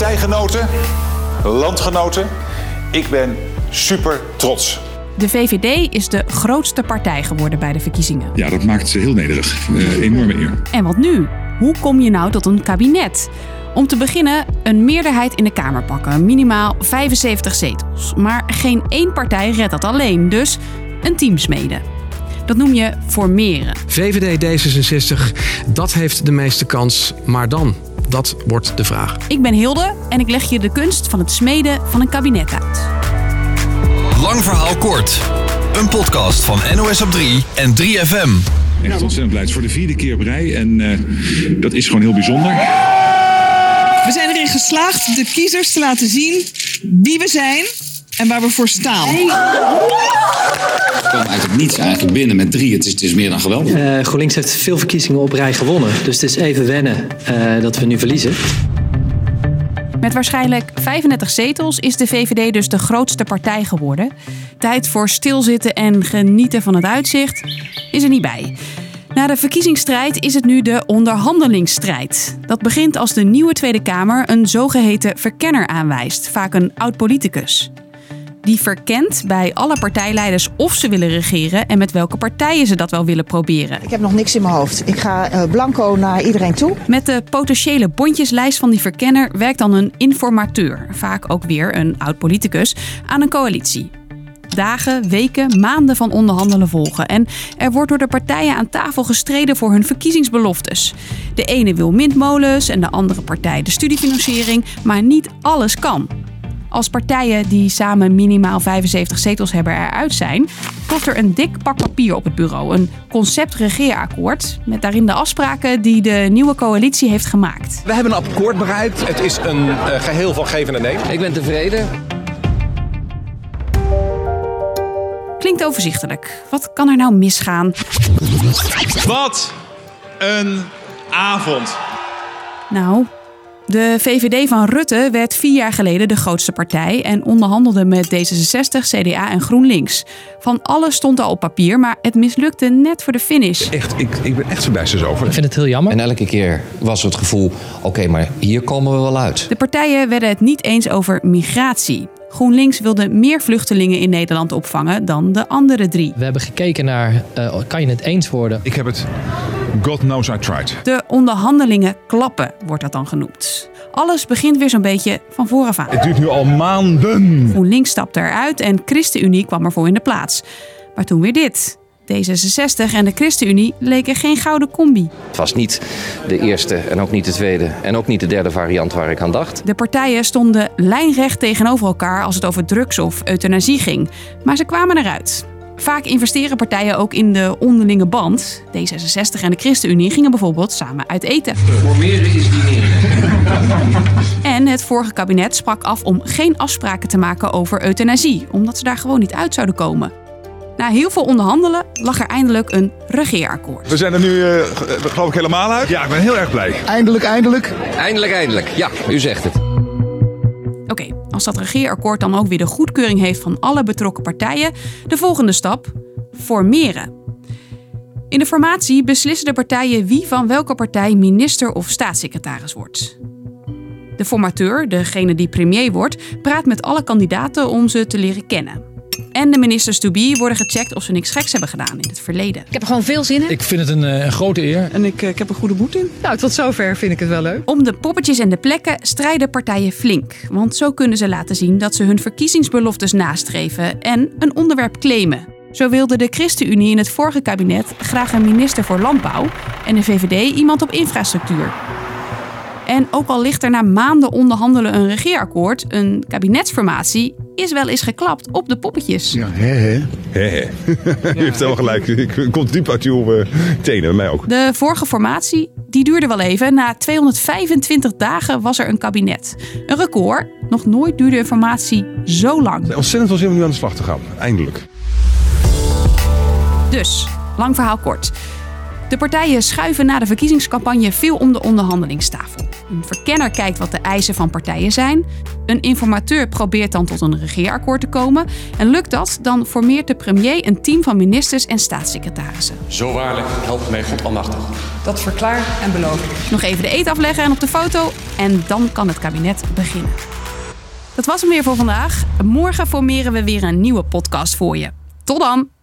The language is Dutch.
partijgenoten, landgenoten, ik ben super trots. De VVD is de grootste partij geworden bij de verkiezingen. Ja, dat maakt ze heel nederig. Uh, enorme eer. En wat nu? Hoe kom je nou tot een kabinet? Om te beginnen een meerderheid in de Kamer pakken, minimaal 75 zetels. Maar geen één partij redt dat alleen, dus een team smeden. Dat noem je formeren. VVD D66, dat heeft de meeste kans, maar dan? Dat wordt de vraag. Ik ben Hilde en ik leg je de kunst van het smeden van een kabinet uit. Lang verhaal kort. Een podcast van NOS op 3 en 3FM. Echt ontzettend blij. voor de vierde keer op rij en uh, dat is gewoon heel bijzonder. We zijn erin geslaagd de kiezers te laten zien wie we zijn en waar we voor staan. We komen eigenlijk niets eigenlijk binnen met drie. Het is, het is meer dan geweldig. Uh, GroenLinks heeft veel verkiezingen op rij gewonnen. Dus het is even wennen uh, dat we nu verliezen. Met waarschijnlijk 35 zetels is de VVD dus de grootste partij geworden. Tijd voor stilzitten en genieten van het uitzicht is er niet bij. Na de verkiezingsstrijd is het nu de onderhandelingsstrijd. Dat begint als de nieuwe Tweede Kamer een zogeheten verkenner aanwijst, vaak een oud-politicus. Die verkent bij alle partijleiders of ze willen regeren en met welke partijen ze dat wel willen proberen. Ik heb nog niks in mijn hoofd. Ik ga uh, blanco naar iedereen toe. Met de potentiële bondjeslijst van die verkenner werkt dan een informateur, vaak ook weer een oud-politicus, aan een coalitie dagen, weken, maanden van onderhandelen volgen. En er wordt door de partijen aan tafel gestreden voor hun verkiezingsbeloftes. De ene wil windmolens en de andere partij de studiefinanciering, maar niet alles kan. Als partijen die samen minimaal 75 zetels hebben eruit zijn, klopt er een dik pak papier op het bureau. Een concept-regeerakkoord met daarin de afspraken die de nieuwe coalitie heeft gemaakt. We hebben een akkoord bereikt. Het is een uh, geheel van geven en nemen. Ik ben tevreden. Klinkt overzichtelijk. Wat kan er nou misgaan? Wat een avond. Nou, de VVD van Rutte werd vier jaar geleden de grootste partij en onderhandelde met D66, CDA en GroenLinks. Van alles stond al op papier, maar het mislukte net voor de finish. Echt, ik, ik ben echt verbijsterd over. Ik vind het heel jammer. En elke keer was het gevoel: oké, maar hier komen we wel uit. De partijen werden het niet eens over migratie. GroenLinks wilde meer vluchtelingen in Nederland opvangen dan de andere drie. We hebben gekeken naar, uh, kan je het eens worden? Ik heb het, God knows I tried. De onderhandelingen klappen, wordt dat dan genoemd. Alles begint weer zo'n beetje van vooraf aan. Het duurt nu al maanden. GroenLinks stapte eruit en ChristenUnie kwam ervoor in de plaats. Maar toen weer dit. D66 en de ChristenUnie leken geen gouden combi. Het was niet de eerste en ook niet de tweede en ook niet de derde variant waar ik aan dacht. De partijen stonden lijnrecht tegenover elkaar als het over drugs of euthanasie ging. Maar ze kwamen eruit. Vaak investeren partijen ook in de onderlinge band. D66 en de ChristenUnie gingen bijvoorbeeld samen uit eten. Formeren is dineren. En het vorige kabinet sprak af om geen afspraken te maken over euthanasie, omdat ze daar gewoon niet uit zouden komen. Na heel veel onderhandelen lag er eindelijk een regeerakkoord. We zijn er nu, uh, geloof ik, helemaal uit. Ja, ik ben heel erg blij. Eindelijk, eindelijk. Eindelijk, eindelijk. Ja, u zegt het. Als dat regeerakkoord dan ook weer de goedkeuring heeft van alle betrokken partijen, de volgende stap: formeren. In de formatie beslissen de partijen wie van welke partij minister of staatssecretaris wordt. De formateur, degene die premier wordt, praat met alle kandidaten om ze te leren kennen en de ministers to be worden gecheckt of ze niks geks hebben gedaan in het verleden. Ik heb er gewoon veel zin in. Ik vind het een, eh, een grote eer. En ik, eh, ik heb een goede moed in. Nou, tot zover vind ik het wel leuk. Om de poppetjes en de plekken strijden partijen flink. Want zo kunnen ze laten zien dat ze hun verkiezingsbeloftes nastreven en een onderwerp claimen. Zo wilde de ChristenUnie in het vorige kabinet graag een minister voor landbouw en de VVD iemand op infrastructuur. En ook al ligt er na maanden onderhandelen een regeerakkoord, een kabinetsformatie, is wel eens geklapt op de poppetjes. Ja, hè hè. hè, hè. Je heeft helemaal gelijk. Ik komt diep uit uw tenen, bij mij ook. De vorige formatie, die duurde wel even. Na 225 dagen was er een kabinet. Een record. Nog nooit duurde een formatie zo lang. Ontzettend veel zin om nu aan de slag te gaan. Eindelijk. Dus, lang verhaal kort. De partijen schuiven na de verkiezingscampagne veel om de onderhandelingstafel. Een verkenner kijkt wat de eisen van partijen zijn. Een informateur probeert dan tot een regeerakkoord te komen. En lukt dat, dan formeert de premier een team van ministers en staatssecretarissen. Zo waarlijk, help mij God almachtig. Dat verklaar en beloof ik. Nog even de eet afleggen en op de foto. En dan kan het kabinet beginnen. Dat was hem weer voor vandaag. Morgen formeren we weer een nieuwe podcast voor je. Tot dan!